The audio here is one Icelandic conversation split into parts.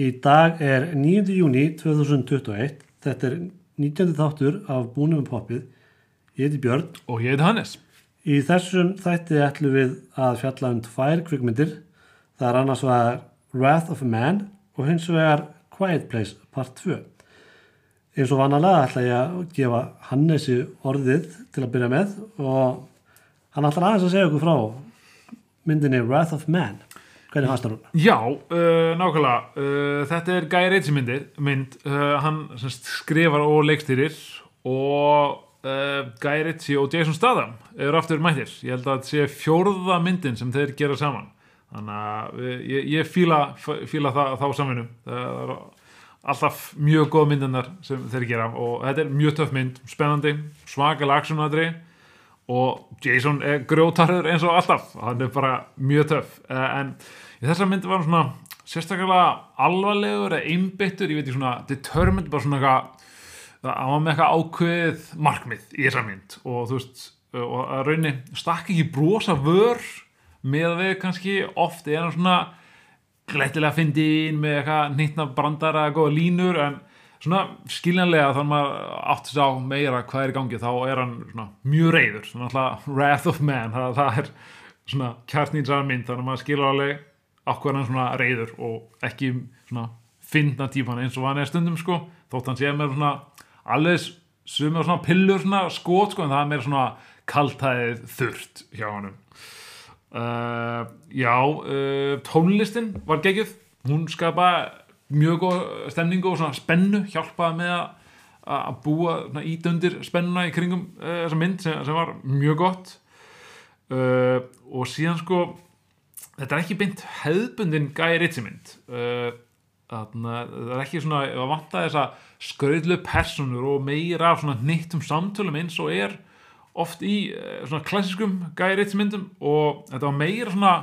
Í dag er 9. júni 2021. Þetta er 19. þáttur af Búnum poppið. Ég heiti Björn. Og ég heiti Hannes. Í þessum þætti ætlum við að fjalla um tvær kvikmyndir. Það er annars vegar Wrath of a Man og hins vegar Quiet Place part 2. Eins og vanalega ætla ég að gefa Hannesi orðið til að byrja með og hann ætlar aðeins að segja okkur frá myndinni Wrath of Man. Hvernig fannst það hún? Já, uh, nákvæmlega. Uh, þetta er Guy Ritchie myndir, mynd. Uh, hann semst, skrifar og leikstýrir og uh, Guy Ritchie og Jason Statham eru aftur mættir. Ég held að þetta sé fjórða myndin sem þeir gera saman. Þannig að uh, ég, ég fíla, fíla það, þá samvinnu. Það er alltaf mjög góð myndinar sem þeir gera og þetta er mjög töff mynd, spennandi, svakalega aksjónadri og Jason er grjótarður eins og alltaf. Hann er bara mjög töff. Eh, en í þessar myndi var hann svona sérstaklega alvarlegur eða einbyttur, ég veit ekki svona determined, bara svona eitthvað hann var með eitthvað ákveðið markmið í þessar mynd. Og þú veist og að raunni stakk ekki brosa vör með við kannski. Oft hann svona glættilega fyndin með eitthvað nýttna brandara góða línur en svona skiljanlega þannig að maður átti sig á meira hvað er í gangi þá er hann svona mjög reyður svona alltaf wrath of man það, það er svona kjartnýnsaðar mynd þannig að maður skilur alveg ákveð hann svona reyður og ekki svona finna típan eins og hann er stundum sko. Þótt hann sé með svona alveg sumið svona pillur svona skot sko en það er meira svona kaltæðið þurft hjá hann uh, já uh, tónlistin var geggjuð. Hún skapa mjög góð stemningu og spennu hjálpaði með að að búa undir spennuna í kringum uh, þessa mynd sem, sem var mjög gott. Uh, og síðan sko þetta er ekki beint hefðbundin Guy Ritchie mynd. Uh, það er ekki svona að vanta þessa skröðlu personur og meira af svona nýttum samtölum eins og er oft í svona klassiskum Guy Ritchie myndum og þetta var meira svona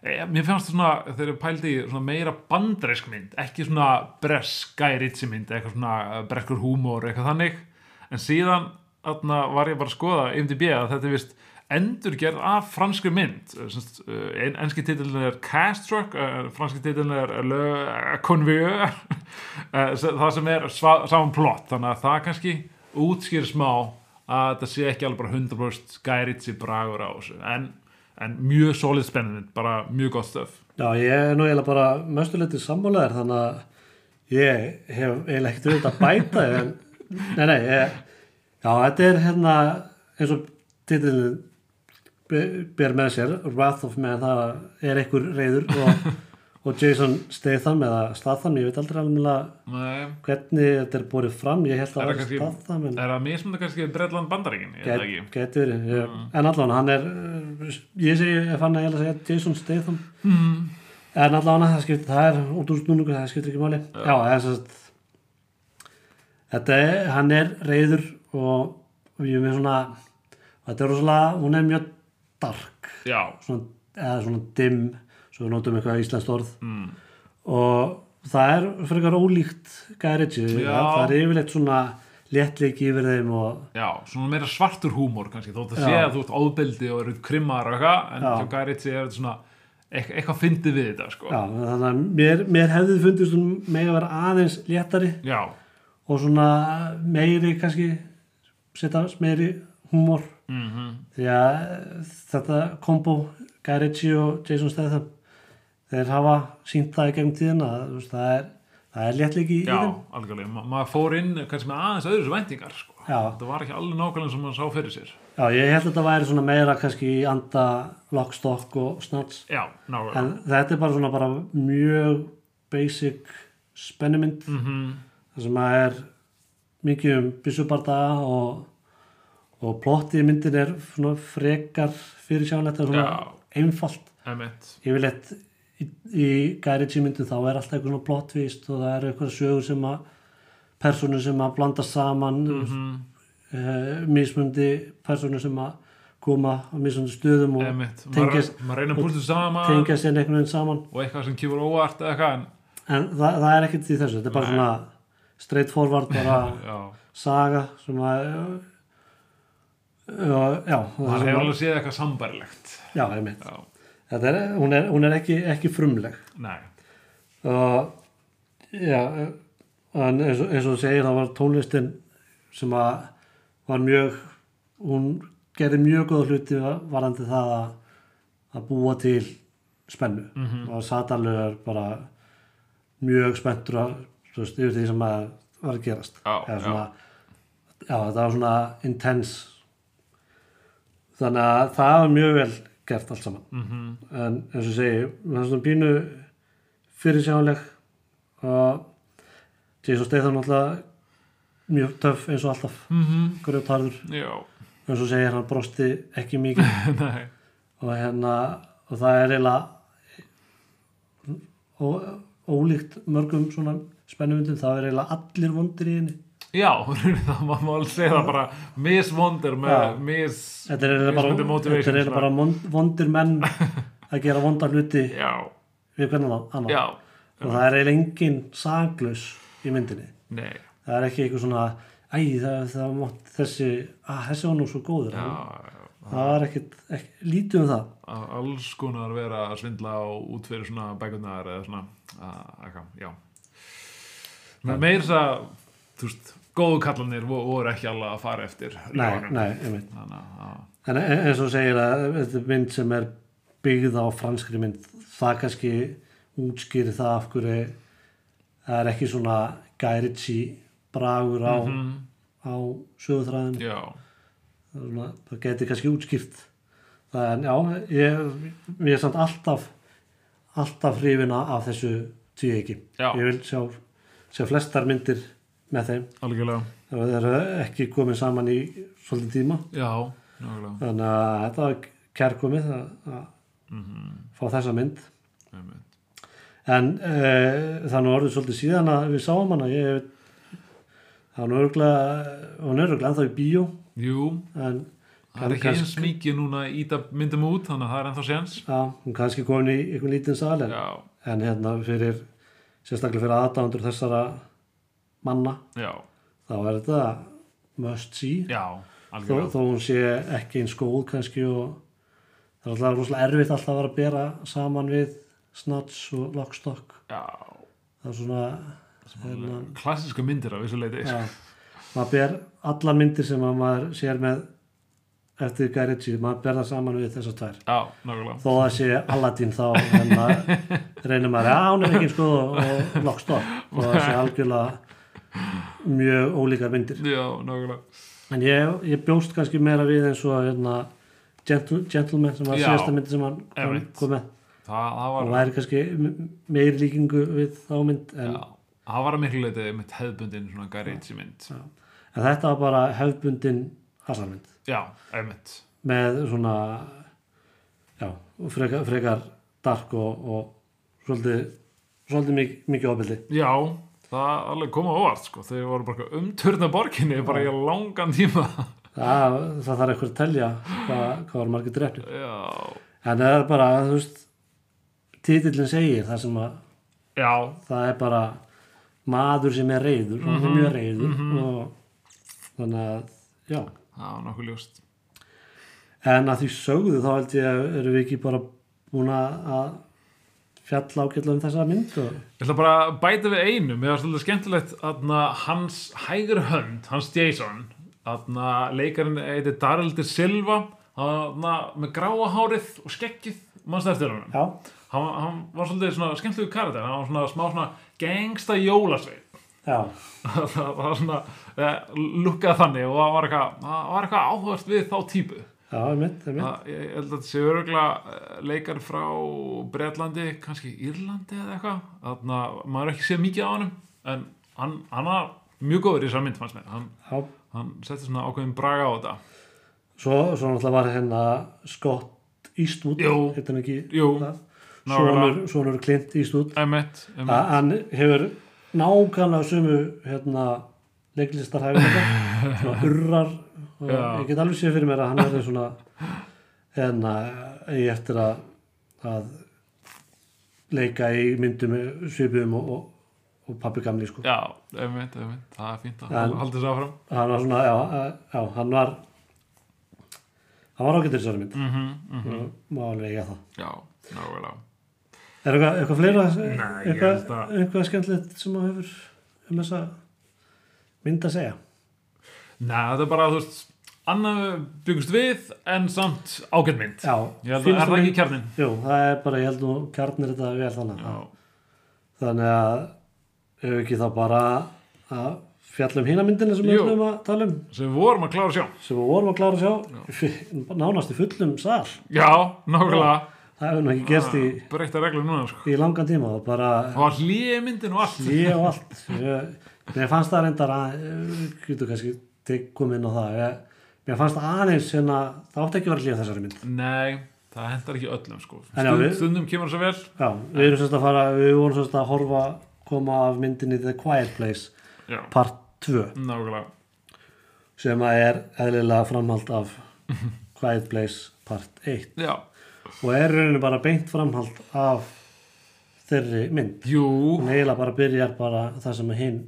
mér fannst það svona þegar ég pældi meira bandreisk mynd ekki svona bresk Guy Ritchie mynd eitthvað svona uh, breskur húmor eitthvað þannig. En síðan þarna var ég bara að skoða IMDb að þetta er vist endurgerð af franskri mynd. Uh, en, enski titilin er Castruck franski titilin er Le Convieux. Það sem er saman plott þannig að það kannski útskýr smá að þetta sé ekki alveg bara 100% Guy Ritchie bragur á þessu. En, en mjög solid spennandi mynd, bara mjög gott stöf. Já, ég er nú eiginlega bara möstuleiti sammálaðir þannig að ég hef eiginlega ekkert þetta að bæta en, nei, nei, ég, já, þetta er hérna eins og titilin ber með sér, Wrath of Man það er einhver reyður og, og Jason Statham eða Statham, ég veit aldrei alveg hvernig þetta er borið fram, ég held að Er það er Statham en er það mismunandi kannski Bredland Bandaríkin, ég ekki. getur ég- en allavega hann er ég segi, ég ég ætla að segja Jason Statham. Mm. En allavega það skiptir, það er út úr snúningu, það skiptir ekki máli. Já, það er svo þetta er, hann er reyður og erum með svona, þetta er rosalega, hún er mjög dark, Já, svona, eða svona dimm, svo við notum eitthvað íslenskt orð. Mm. og það er frekar ólíkt Gæriðsi, það er yfirleitt svona léttleiki yfir þeim og já, svona meira svartur húmor kannski, þótt að Já. sé að þú ert ábyldi og eru krimmar og eitthvað, en Já. hjá Gæritsi er þetta svona eitthvað, eitthvað fyndið við þetta, sko. Já, þannig að mér, mér hefði fundist hún með að vera aðeins léttari Já, og svona meiri kannski setja meiri húmor. Mhm. Því að þetta kombo Guy Ritchie og Jason Statham þeir hafa sínt það í gegnum tíðina það er, það er léttleiki í Já, þeim. algjörlega, Ma maður fór inn kannski með aðeins öðru væntingar, sko. Já. Þetta var ekki alveg nákvæmlega sem maður sá fyrir sér. Já, ég held að þetta væri svona meira kannski í anda lockstock og Já, nákvæmlega. En þetta er bara svona bara mjög basic spennumynd. Mm þar sem að er mikið um byssubardaga og, og plottið í myndin er svona frekar fyrir sjánlegt og svona Já. einfalt. Yfirleitt í, í Gæriðsí myndum þá er alltaf eitthvað svona plottvist og það er eitthvað sögur sem að personur sem að blanda saman mm Mhm. mismundi personur sem að koma á mismundi stöðum og tengja sér einhvern veginn saman. Og eitthvað sem kýfur óvart eitthvað en það, það er ekkert í þessu, þetta er bara Nei. svona straight forward bara saga sem að já, já, það að- alveg séð eitthvað sambærilegt. Já, ég mynd já, er, hún, er, hún er ekki, ekki frumleg. Og Já, en eins og, þú segir það var tónlistin sem að var mjög hún gerði mjög góða hluti varandi það að, að búa til spennu. Mhm. og satanlegar bara mjög spenntur veist, yfir því sem að var að gerast. Já, Eða svona, já. þetta var svona intense. Þannig að það var mjög vel gert allt saman. Mhm. en eins og segi, það er svona pínu fyrirsjáanleg og Jason Statham náttúrulega mjög töff eins og alltaf. Mhm. grjótharður, Já, eins og segir hann brosti ekki mikið. Og hérna og það er eiginlega ó, ólíkt mörgum svona spennumundum, það er eiginlega allir vondir í henni Já, það má alveg segja það bara misvondir með Já. mis þetta er eiginlega bara, mismunandi motivation, þetta er bara vondir menn að gera vonda hluti Já, við hvernig annar já, og það er eiginlega engin saklaus í myndinni. Nei. Það er ekki eitthvað svona æ, það, það mátt þessi að þessi var nú svo góður. Já, það var ekkit, ekki, lítið um það. Að alls konar vera að svindla og út fyrir svona bækurnar eða svona að, eitthvað, já. Meir þess að þú veist, góðu kallanir vo- voru ekki alveg að fara eftir nei, nei, þannig að en eins og segir að þetta mynd sem er byggð á franskri mynd það kannski útskýri það af hverju það er ekki svona gæritsi bragur á, Mhm, á sögutræðinu já, það, svona, það geti kannski útskýrt það en já, ég, ég er samt alltaf alltaf hrifina af þessu tvíegi Já. ég vil sjá, sjá flestar myndir með þeim. Algjörlega. Það eru ekki komið saman í svolítið tíma. Já, þannig að þetta var kærkomið að, að mm fá þessa mynd. -hmm. en e, það er nú orðið svolítið síðan að við sáum hana. Ég, það er er örgulega ennþá í bíó. Jú, en það er ekki eins mikið núna að íta myndum út þannig að það er ennþá séns. Já, hún kannski komin í einhvern lítinn sal en, en hérna fyrir sérstaklega fyrir aðdándur þessara manna. Já, þá er þetta must see. Já þó, þó hún sé ekki eins góð kannski og það er alltaf rosalega erfitt alltaf að vera að bera saman við Snatch og Lockstock. Já, það er svona hérna, klassiska myndir af þessu leiti ja, maður ber allar myndir sem að maður sér með eftir Guy Ritchie, maður ber það saman við þessar tvær. Já, nákvæmlega. Þó að sé Aladdin þá reynir maður, já hún er ekki sko og Lockstock. Og það sé algjörlega mjög ólíkar myndir. Já, nákvæmlega. En ég, ég bjóst kannski meira við eins og hérna, Gentle, Gentleman sem var Já, síðasta myndi sem hann kom, kom með það, það og var væri kannski m- meiri líkingu við þá mynd en, Já, það var að miklu leiti með hefðbundin svona Garage mynd. En þetta var bara hefðbundin hasarmynd. Já, einmitt. Með svona já, frekar, frekar dark og, og svolítið, svolítið mik mikið ofbeldi. Já, það alveg kom á óvart sko. þeir voru bara umturna borginni bara í langan tíma. Það, það þarf eitthvað að telja hvað, hvað var margir drefnir Já, en það er bara, þú veist titillin segir það sem að já, það er bara maður sem er reyður og Mhm, mjög reyður og þannig að, já. Það var nokkuð ljóst. En að því sögðu þá held ég að erum við ekki bara búin að fjalla ágætla um þessa mynd og Ég ætla bara að bæta við einu mér var svolítið skemmtilegt aðna, hans hægur hönd, hans Jason. Aðna, leikarinn heitir Daryl de Silva. Aðna, með gráa hárið og skeggið. Mannst eftir honum? Já, hann, hann var svolítið skemmtilegu karakter. Hann var svona smá svona gangsta jólasveið já, það var svona eh, lukkað þannig og það var eitthvað, áhugast við þá típu já, einmitt, einmitt. ég held að þetta sé öruglega leikar frá Bretlandi kannski Írlandi eða eitthvað. Þannig að maður ekki séð mikið á hann en hann, hann var mjög góður í þessar mynd fannst mér. Hann, hann setti svona ákveðin braga á þetta. Svo, svo náttúrulega var hérna Scott Eastwood heitir hann ekki Jú, nákvæmlega. sonur, sonur Clint Eastwood. Emitt, að emitt. hann hefur nákvæmlega sömu hérna leiklistarhæfilega svona urrar og Já. ég get alveg séð fyrir mér að hann er svona hérna eigi eftir að, að leika í myndum svipum og, og, og pappi gamli sko. já, emitt, emitt það er fínt að En- halda þessu áfram hann var svona, já, já, hann var hann var ágættur þessari mynd mm -hmm, og má alveg eiga það já, nákvæmlega Er eitthvað, eitthvað fleira? Nei, ég eitthvað, held að- eitthvað skemmtilegt sem þú hefur um þessa mynd að segja? Nei, þetta er bara, þú veist, annað byggust við en samt ágætt mynd. Já, Ég held að finnst er það ekki kjarnin. Jú, það er bara, ég held nú kjarnir þetta vel þannig. Já, Þannig að ef ekki þá bara að fjalla um hína myndina sem við ætlum að tala um sem við vorum að klára sjá. sem við vorum að klára sjá nánast í fullum sal. Já, nákvæmlega. Það hefur nú ekki gerst í, Breytta reglum núna, sko. í langan tíma og bara Það var hlýið myndin og allt. ég og allt. Ég, fannst það reyndar að, eh, getur kannski komið inn á það. Mér fannst aðeins hérna, það átti ekki að vera hlýja þessari mynd. Nei, það hendar ekki öllum, sko. En já, Stund, við- Stundum kemur það svo vel. Já, við erum sérst að fara, við vorum sérst að horfa, koma af myndinni The Quiet Place, Já, part 2, nákvæmlega. sem að er eðlilega framhald af Quiet Place part 1 Já, og er rauninni bara beint framhald af þeirri mynd. jú, Hún eiginlega bara byrjar bara það sem að hinn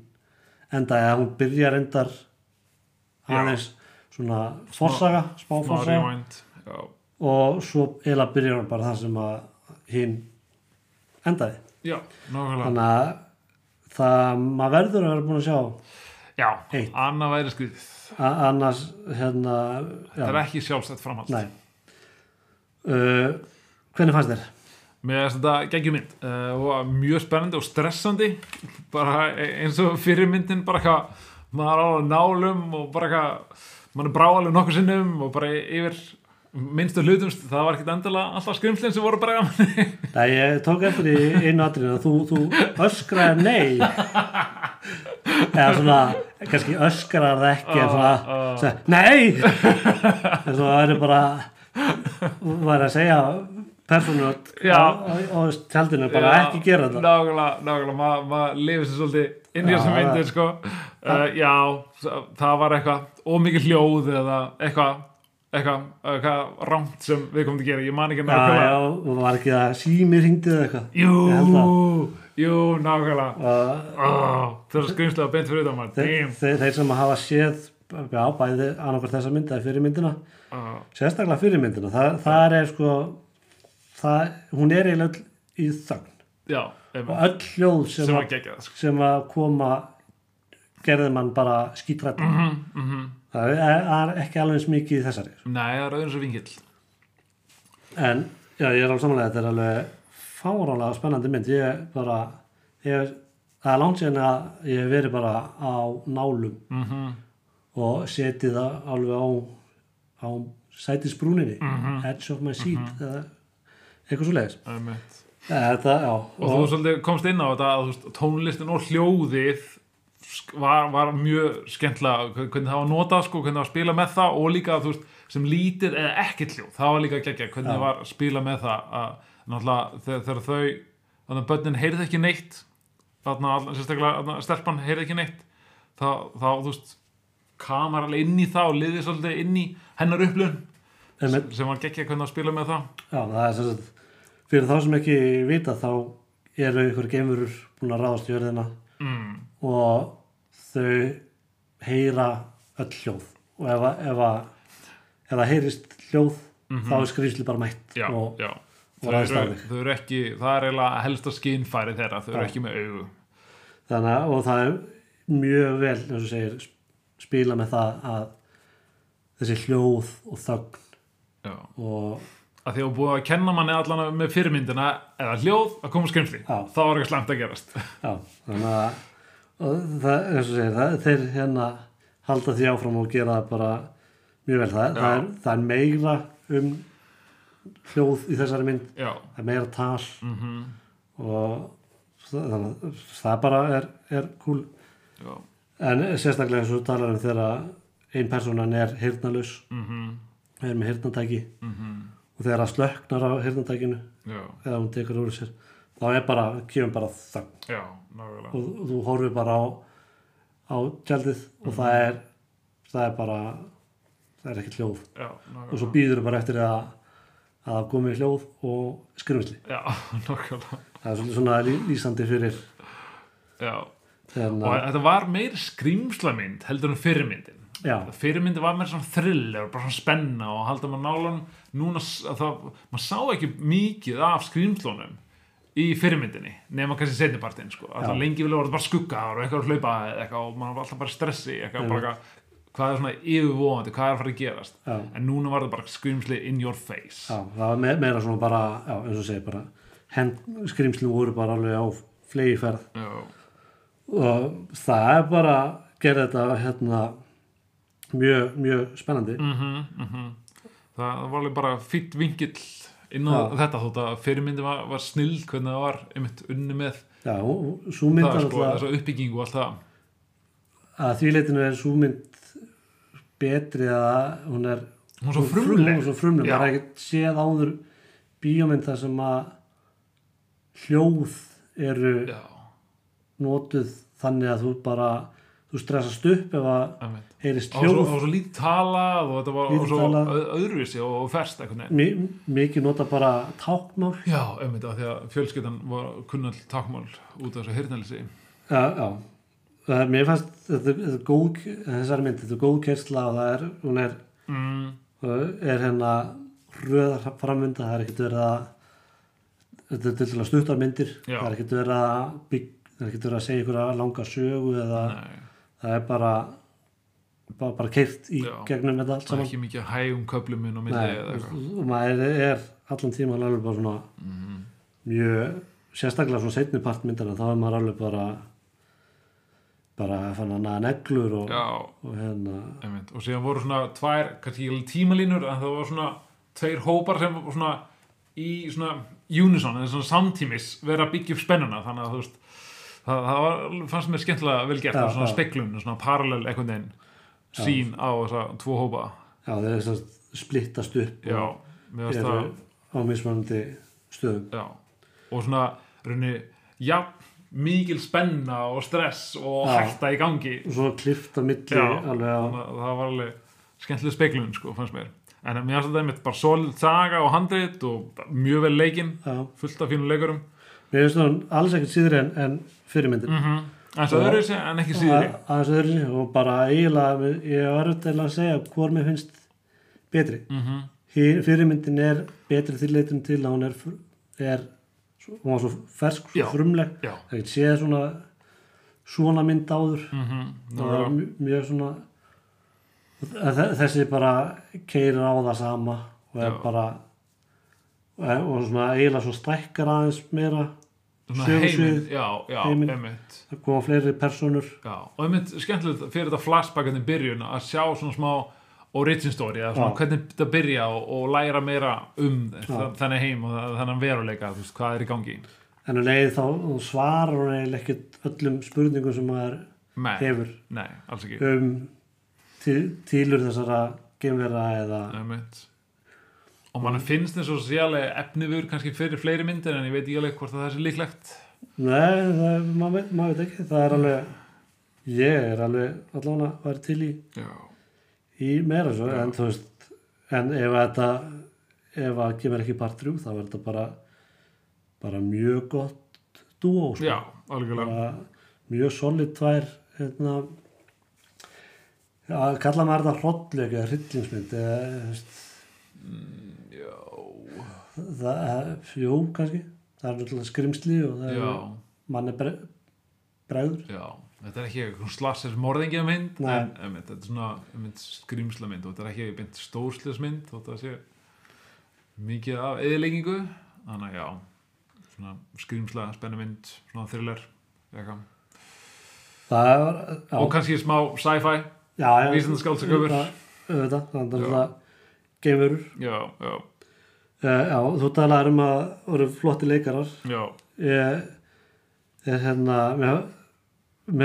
enda, eða hún byrjar endar aðeins svona forsaga, smá smá forsaga rewind. Já, og svo eiginlega byrjar hún bara það sem að hinn endaði. já. Þannig að það, maður verður að vera búin að sjá Já, Eitt. annað væri skriðið. Annars hérna Það er ekki sjálfstætt framhald. uh, hvernig fannst þér? Mér finnst þetta geggjum mynd uh, mjög spennandi og stressandi bara e- eins og fyrir myndin bara eitthvað, maður á nálum og bara eitthvað, maður er bráalum nokkur sinnum og bara yfir minnstu hlutum, það var ekkit endilega alltaf skrimslinn sem voru bara að manni Nei, ég tók eftir í einu atriðinu að þú, þú öskraði nei. Eða svona kannski öskrar það ekki en svona, Ah, ah. svona nei! En svo það er bara var að segja persónu á, Já. á, á tjaldinu bara ekki gera þetta. Nákvæmlega, nákvæmlega, maður ma lifir sér svolítið inn í Já, þessum það- myndir sko. uh, Já, það- það var eitthvað ómikið hljóð eða eitthvað eitthvað, eitthvað rámt sem við komum til að gera, ég man ekki já, nákvæmlega. já, og var ekki að sími hringdi eða eitthvað. Jú, það. jú, nákvæmlega. Oh, Það er skrimslega beint fyrir maður. þeir, þeir, þeir sem hafa séð já, bæði annarkvært þessa mynd eða fyrir myndina. Uh, sérstaklega fyrir myndina. Það, það er sko það, hún er eiginlega í þögn. Já, og öll hljóð sem, sem að, geggjað sko. sem að koma gerði mann bara skítrætt mm -hmm. það er, er ekki alveg eins mikið þessari Nei, það er auðvitað svo vingill en já, ég er alveg samanlega þetta er alveg fárálega spennandi mynd. Ég bara ég, það er langt síðan að ég hef verið bara á nálum. Mm -hmm. og setið það alveg á, á sætisbrúninni. Mhm. edge of my seat eða eitthvað svo leiðis Einmitt þetta, já. Og þú svolítið komst inn á þetta að tónlistin og hljóðið var, var mjög skemmtilega hvernig það var notað sko, hvernig það var að spila með það og líka veist, sem lítið eða ekkert hljóð. Það var líka geggja, hvernig það var að spila með það að náttúrulega þegar, þegar þau þannig að börnin heyrði ekki neitt þarna, all- sérstaklega þarna, stelpan heyrði ekki neitt þá, þá þú veist kamar alveg inn í það og liðið svolítið inn í hennar upplun Einmitt. sem var geggja hvernig að spila með það. Já, það er sem sagt, fyrir þá sem ekki vita þá eru ykkur geimurur búin að ráðast í jörðina mm. og þau heyra öll hljóð og ef, að- að, það heyrist hljóð þá er skrýsli bara mætt já, og, já. og Þau ræðst á þig. það er eiginlega helsta skinnfæri þeirra, þau eru ekki með augu þannig að og það er mjög vel eins og segir sp- spila með það að þessi hljóð og þögn Já. og að því að búið að kenna manni allan með fyrirmyndina eða hljóð að koma skrimsli. Þá er eitthvað slæmt að gerast. Já, þannig að og það, eins og segir, það, þeir hérna halda því áfram og gera bara mjög vel, það, það, er, það er meira um hljóð í þessari mynd, já, það er meira tal. Mm og það, þannig að það bara er, er cool. Já. en sérstaklega eins og þú talar um þegar ein personan er heyrnalus Mm er með heyrnatæki -hmm. Og þegar það slöknar á heyrnatækinu já, eða hún tekur úr sér þá er bara, kemur bara þögn. Já, og, og þú horfir bara á á tjaldið og það er það er bara það er ekki hljóð. Já, og svo býður bara eftir að að það komi hljóð og nákvæmlega. Það er svona lýsandi fyrir já. og hérna, þetta var meir skrýmslamynd heldur en fyrirmyndin já, fyrirmyndin var meir svona thriller bara svona spenna og halda maður nálan núna það, maður sá ekki mikið af skrýmslunum í fyrirmyndinni nema kannski setnipartin sko. alltaf lengi vilja voru bara skuggar og eitthvað að hlaupa eitthvað og maður var alltaf bara stressi eitthvað Einmitt. bara eitthvað, hvað er svona yfirvóðandi hvað er að fara að gerast? Já, en núna var það bara skrýmsli in your face. Já, það var me meira svona bara já, eins og segir bara hend, skrimslum voru bara alveg á flegi ferð Já. og það er bara gerði þetta hérna mjög, mjög spennandi. Mm það var alveg bara fýtt vingill inn á Já. þetta þótt að fyrirmyndi var, var snill hvernig það var einmitt unni með já, það er sko, alltaf þessa uppbyggingu og allt það. Að því leitinu er svo mynd betri að hún er hún er svo frumleg. frumleg, Já. maður er ekkert séð áður bíómynd þar sem að hljóð eru Já, notuð þannig að þú bara þú stressast upp ef að heyrist hljóð. var svo lítið talað og þetta var og öð- öðruvísi og, og ferst Mi mikið nota bara tákmál Já, einmitt af því að fjölskyldan var kunnall takmál út af þessu hirnalisi já, já. Mér fannst þetta, þetta er góð þessari mynd, þetta er góð kersla og það er, hún er, mm, er hérna röðar framvinda, það er ekkert verið að þetta er til dæla stuttar myndir. Já. það er ekkert verið að bygg, það er ekkert verið að segja að langa sögu eða Nei, það er bara bara, bara keirt í Já. gegnum þetta allt það er saman. ekki mikið hægum köflum inn á milli eða eitthvað. og maður er allan tíma alveg bara svona Mhm. mjög sérstaklega svona setni part myndina þá er maður alveg bara bara að fann að naða neglur og, og hérna. Einmitt. Og síðan voru svona tvær, tímalínur en það var svona tveir hópar sem var svona í svona unison eða svona samtímis vera að byggja upp spennuna. Þannig að þú veist það, það var, fannst mér skemmtilega vel gert svona speklun, svona parallel einhvern veginn sín á þessa tvo hópa. Já, þeir eru svona splittast upp já, finnst eru það á mismunandi stöðum. Já, og svona raunni, já, mikil spenna og stress og Já. hætta í gangi. Og svo klift á milli Já. alveg að það var alveg skemmtileg speklun sko, fannst mér. En mér fannst þetta einmitt bara solid saga og handrit og mjög vel leikinn fullt af fínum leikurum mér finnst hún alls ekkert síðri en, en fyrirmyndin mm -hmm. Já. öðru þessi en ekki Að- aðeins öðru sér og bara eiginlega ég var auðvitað að segja hvor mér finnst betri mm Hi- fyrirmyndin er betri þýrleitum til að hún er, er hún var svo fersk, svo Já. frumleg já það get séð svona svona mynd áður mm -hmm. það var mj- mjög svona þe- þessi bara keirir á það sama og er Já. bara og, svona eiginlega svo stækkar aðeins meira heiminn heiminn. það koma fleiri personur já. og einmitt skemmtilegt fyrir þetta flashbackan í byrjun að sjá svona smá origin story eða svona Já. hvernig þetta byrja og, og læra meira um þennan heim og þennan veruleika veist, hvað er í gangi en um leið þá svarar hún eiginlega ekkert öllum spurningum sem maður nei, hefur nei, um til, tilur þessara gemvera eða Einmitt. Og mann finnst eins og sérlega efnivur kannski fyrir fleiri myndir en ég veit ekki alveg hvort að það sé líklegt. Nei, það, maður, veit, maður veit ekki, það er alveg ég er alveg allavega að vera til í, já, í meira svo, Já. en þú veist en ef að þetta ef að kemur ekki part 3 þá verður þetta bara bara mjög gott dúó, sko. já algjörlega. Bara mjög solid tvær hérna já, kalla maður þetta hrollleik eða hryllingsmynd eða, þú veist, já, það, jú, kannski. Það er náttúrulega skrimsli og það er manni bre, bregður. Já þetta er ekki eitthvað slassir morðingja mynd en einmitt, þetta er svona einmitt, skrýmsla mynd og þetta er ekki beint stórslis mynd að það sé mikið af eðileggingu þannig já svona skrýmsla, spennu mynd svona thriller eitthvað. það var, og kannski smá sci-fi já, já, vísindaskáldsögur. auðvitað, þannig að það geimurur já, já, uh, já, þú talaður um að voru flotti leikarar. Já, ég er hérna mér,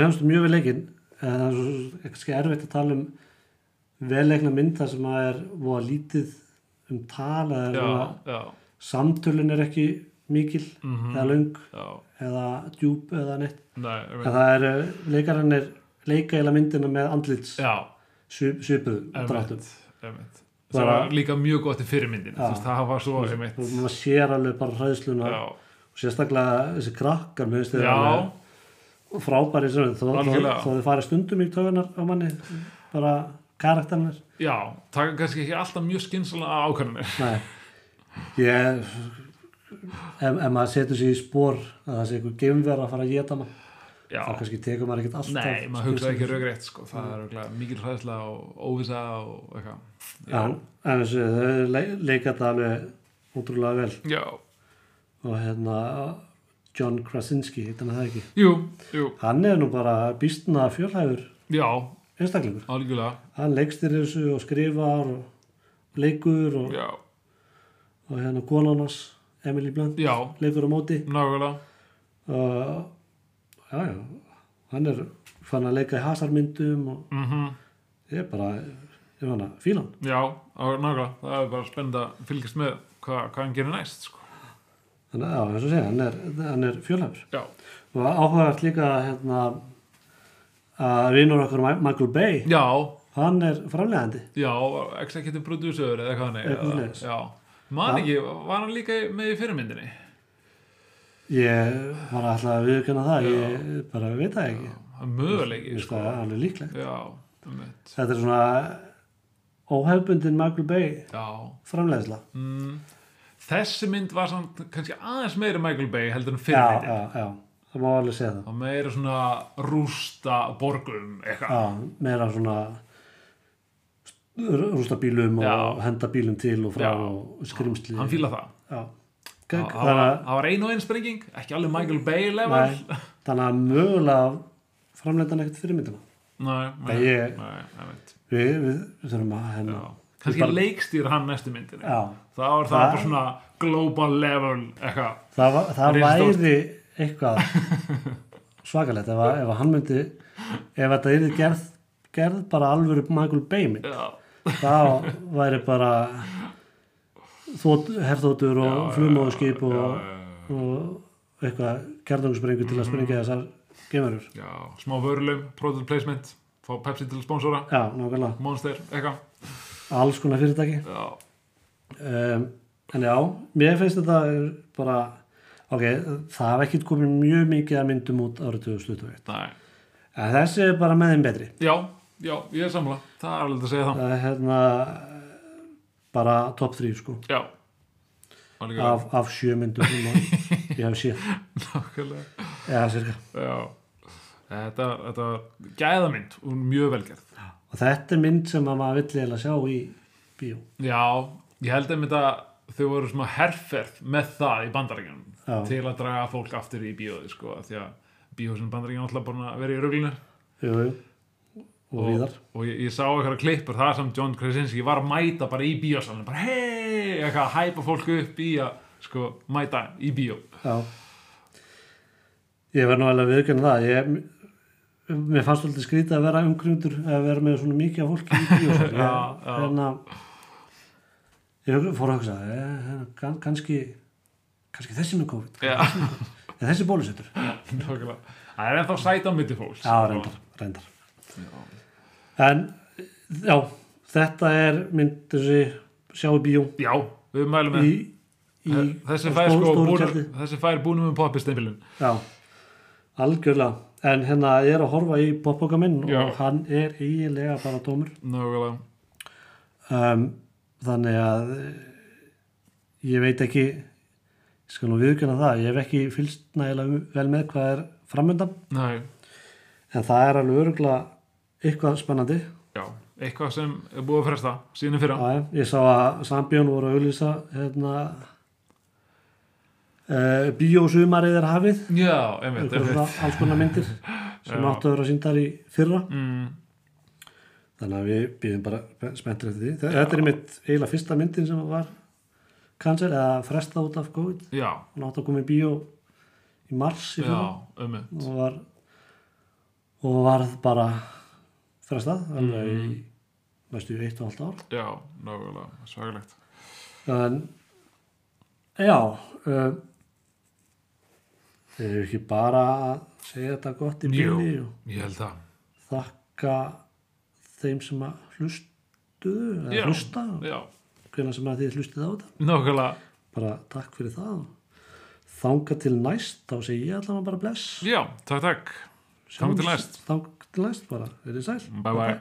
hefstu mjög vel leikinn. En það er ekki erfitt að tala um velleikna mynd þar sem að er voða lítið um tala eða já, samtölun er ekki mikil mhm, eða löng já, eða djúb eða neitt. Nei, en það er leikarinn er leika eða myndina með andlits svipuð dráttum. emitt, emitt. Það var líka mjög gott í fyrirmyndin, Já. þú veist, það var svo, emitt, og maður sér alveg bara hræðsluna já, og sérstaklega þessi krakkar alveg frábæri sem þó, þið farið stundum í tögunar á manni bara karakternar já, taka kannski ekki alltaf mjög skynsalega ákvæmni, nei. Ég ef, maður setur sér í spór að það sé eitthvað geimverð að fara að geta Já, þá kannski tekur maður ekkert alltaf nei, maður hugsaði ekki raugrétt sko. það er örugglega mikil hræðsla og óvisa og eitthvað. Já, en þessu, þau le leika þetta alveg útrúlega vel. Já, og hérna John Krasinski, hittan það ekki? Jú, jú, hann er nú bara býstna fjölhæfur já, einstaklingur. Algjörlega. Hann leikstir þessu og skrifar og leikur og, Já, og hérna konarnas Emily Blunt já, leikur á móti. Nákvæmlega. Og já, já, hann er fann að leika í hasarmyndum og mm ég er bara ég fann að fíla hann Já, nákvæmlega, það er bara spennend að fylgjast með hvað, hvað hann gerir næst sko. þannig að, já, eins og segja, hann er, hann er fjölhæfur. Já, og áhugavert líka hérna að vinur okkur Michael Bay já, hann er framlegandi já, executive producer eða eitthvað hann Eitthvað svoleiðis. Já, man ekki, var hann líka með í fyrirmyndinni? Ég var alltaf að viðkjöna það ég bara veit það ekki. Það er möguleiki, Mér finnst sko. það alveg líklegt. Já, þetta er svona óhefbundin Michael Bay Já, framleiðsla. Mm, þessi mynd var samt kannski aðeins meira Michael Bay heldur en já, fyrirmyndin já, já, það má alveg segja það. Og meira svona rústa borgum eitthvað. Já, meira svona rústa bílum og Já. henda bílum til og frá Já. og skrimsli hann fíla það. Já. Gek, það var, ein og einn sprenging ekki alveg Michael Bay level. Nei, þannig að mögulega framleitan ekkert fyrir myndina nei, ég- nei, við, við, við þurfum að hérna, kannski bara- leikstýr hann næstu myndinni. Já, það var það Það- bara svona global level eitthvað það, það væri eitthvað svakalegt ef, ef hann myndi ef þetta yrði gerð, gerð bara alvöru Michael Bay mynd. Já, þá væri bara þótt, herþóttur og Já, flugmóðskip og, og eitthvað kjartungsprengu til að sprengja þessar gemarur já, smá vörlum, product placement fá Pepsi til sponsora, já, Monster, eitthvað. Alls konar fyrirtæki. Já, um, en já, mér finnst þetta bara ok, það hef ekkert komið mjög mikið að myndum út árið 2021 næ, en þessi er bara með þeim betri. Já, já, ég er samla það er alveg að segja það. Það er hérna bara top 3 sko. Já, af, af sjö myndum sem að ég hef nákvæmlega. Eða cirka þetta, þetta var gæðamynd og mjög velgerð og þetta er mynd sem að maður vill eiginlega sjá í bíó. Já, ég held að þetta þau voru svona herferð með það í bandaríkjunum Já. til að draga fólk aftur í bíóði sko, því að bíósin bandaríkjunum alltaf að vera í ruglunu jú, jú. Og víðar og ég, ég sá eitthvað klippur það sem John Krasinski var að mæta bara í bíósalunum bara hei, eitthvað að hæpa fólk upp í að sko mæta í bíó. Já. Ég verð nú alveg viðkynna það ég, mér fannst alltaf skrítið að vera umgrundur að vera með svona mikið af fólki í bíó ég, Já, já. hérna ég fór að hugsa eh, hérna, kann- kannski kannski þessi með COVID já, en þessi bólusettur. Það er ennþá sæt á mitti fólks. Já, reyndar, reyndar en já, þetta er mynd þessi sjá í bíó. Já, við mælum með þessi fær sko tjaldi. þessi fær búin með poppi steinbílun Já, algjörlega. En hérna ég er að horfa í popboka minn Já. og hann er eiginlega bara tómur nákvæmlega. Um, þannig að eh, ég veit ekki ég skal nú viðkjöna það ég hef ekki fylst nægilega vel með hvað er framöndan Nei, en það er alveg öruglega eitthvað spennandi. Já, eitthvað sem er búið að fresta síðan fyrra. Já, ég sá að Sambjón voru að auðlýsa hérna uh, bíósumarið er hafið. Já, einmitt, alls konar myndir sem Já. áttu að vera síndar í fyrra. Mm, þannig að við býðum bara spenntur eftir því. Þetta er mitt eiginlega fyrsta myndin sem var cancel eða fresta út af COVID. Já, hún átti að koma í bíó í mars í já, fyrra einmitt. Og var og varð bara frestað alveg Mhm. í næstu í eitt og halvt ár já, nákvæmlega, svakalegt en já uh, þeir eru ekki bara að segja þetta gott í Jú. bíli og ég held það þakka þeim sem að hlustuðu Já. eða hlusta já, hvernig sem að þið hlustið á þetta nákvæmlega, bara takk fyrir það þanga til næst þá segi ég allavega bara bless já, takk, takk Þangað til næst. þanga til næst bara, verið sæl. Bye bye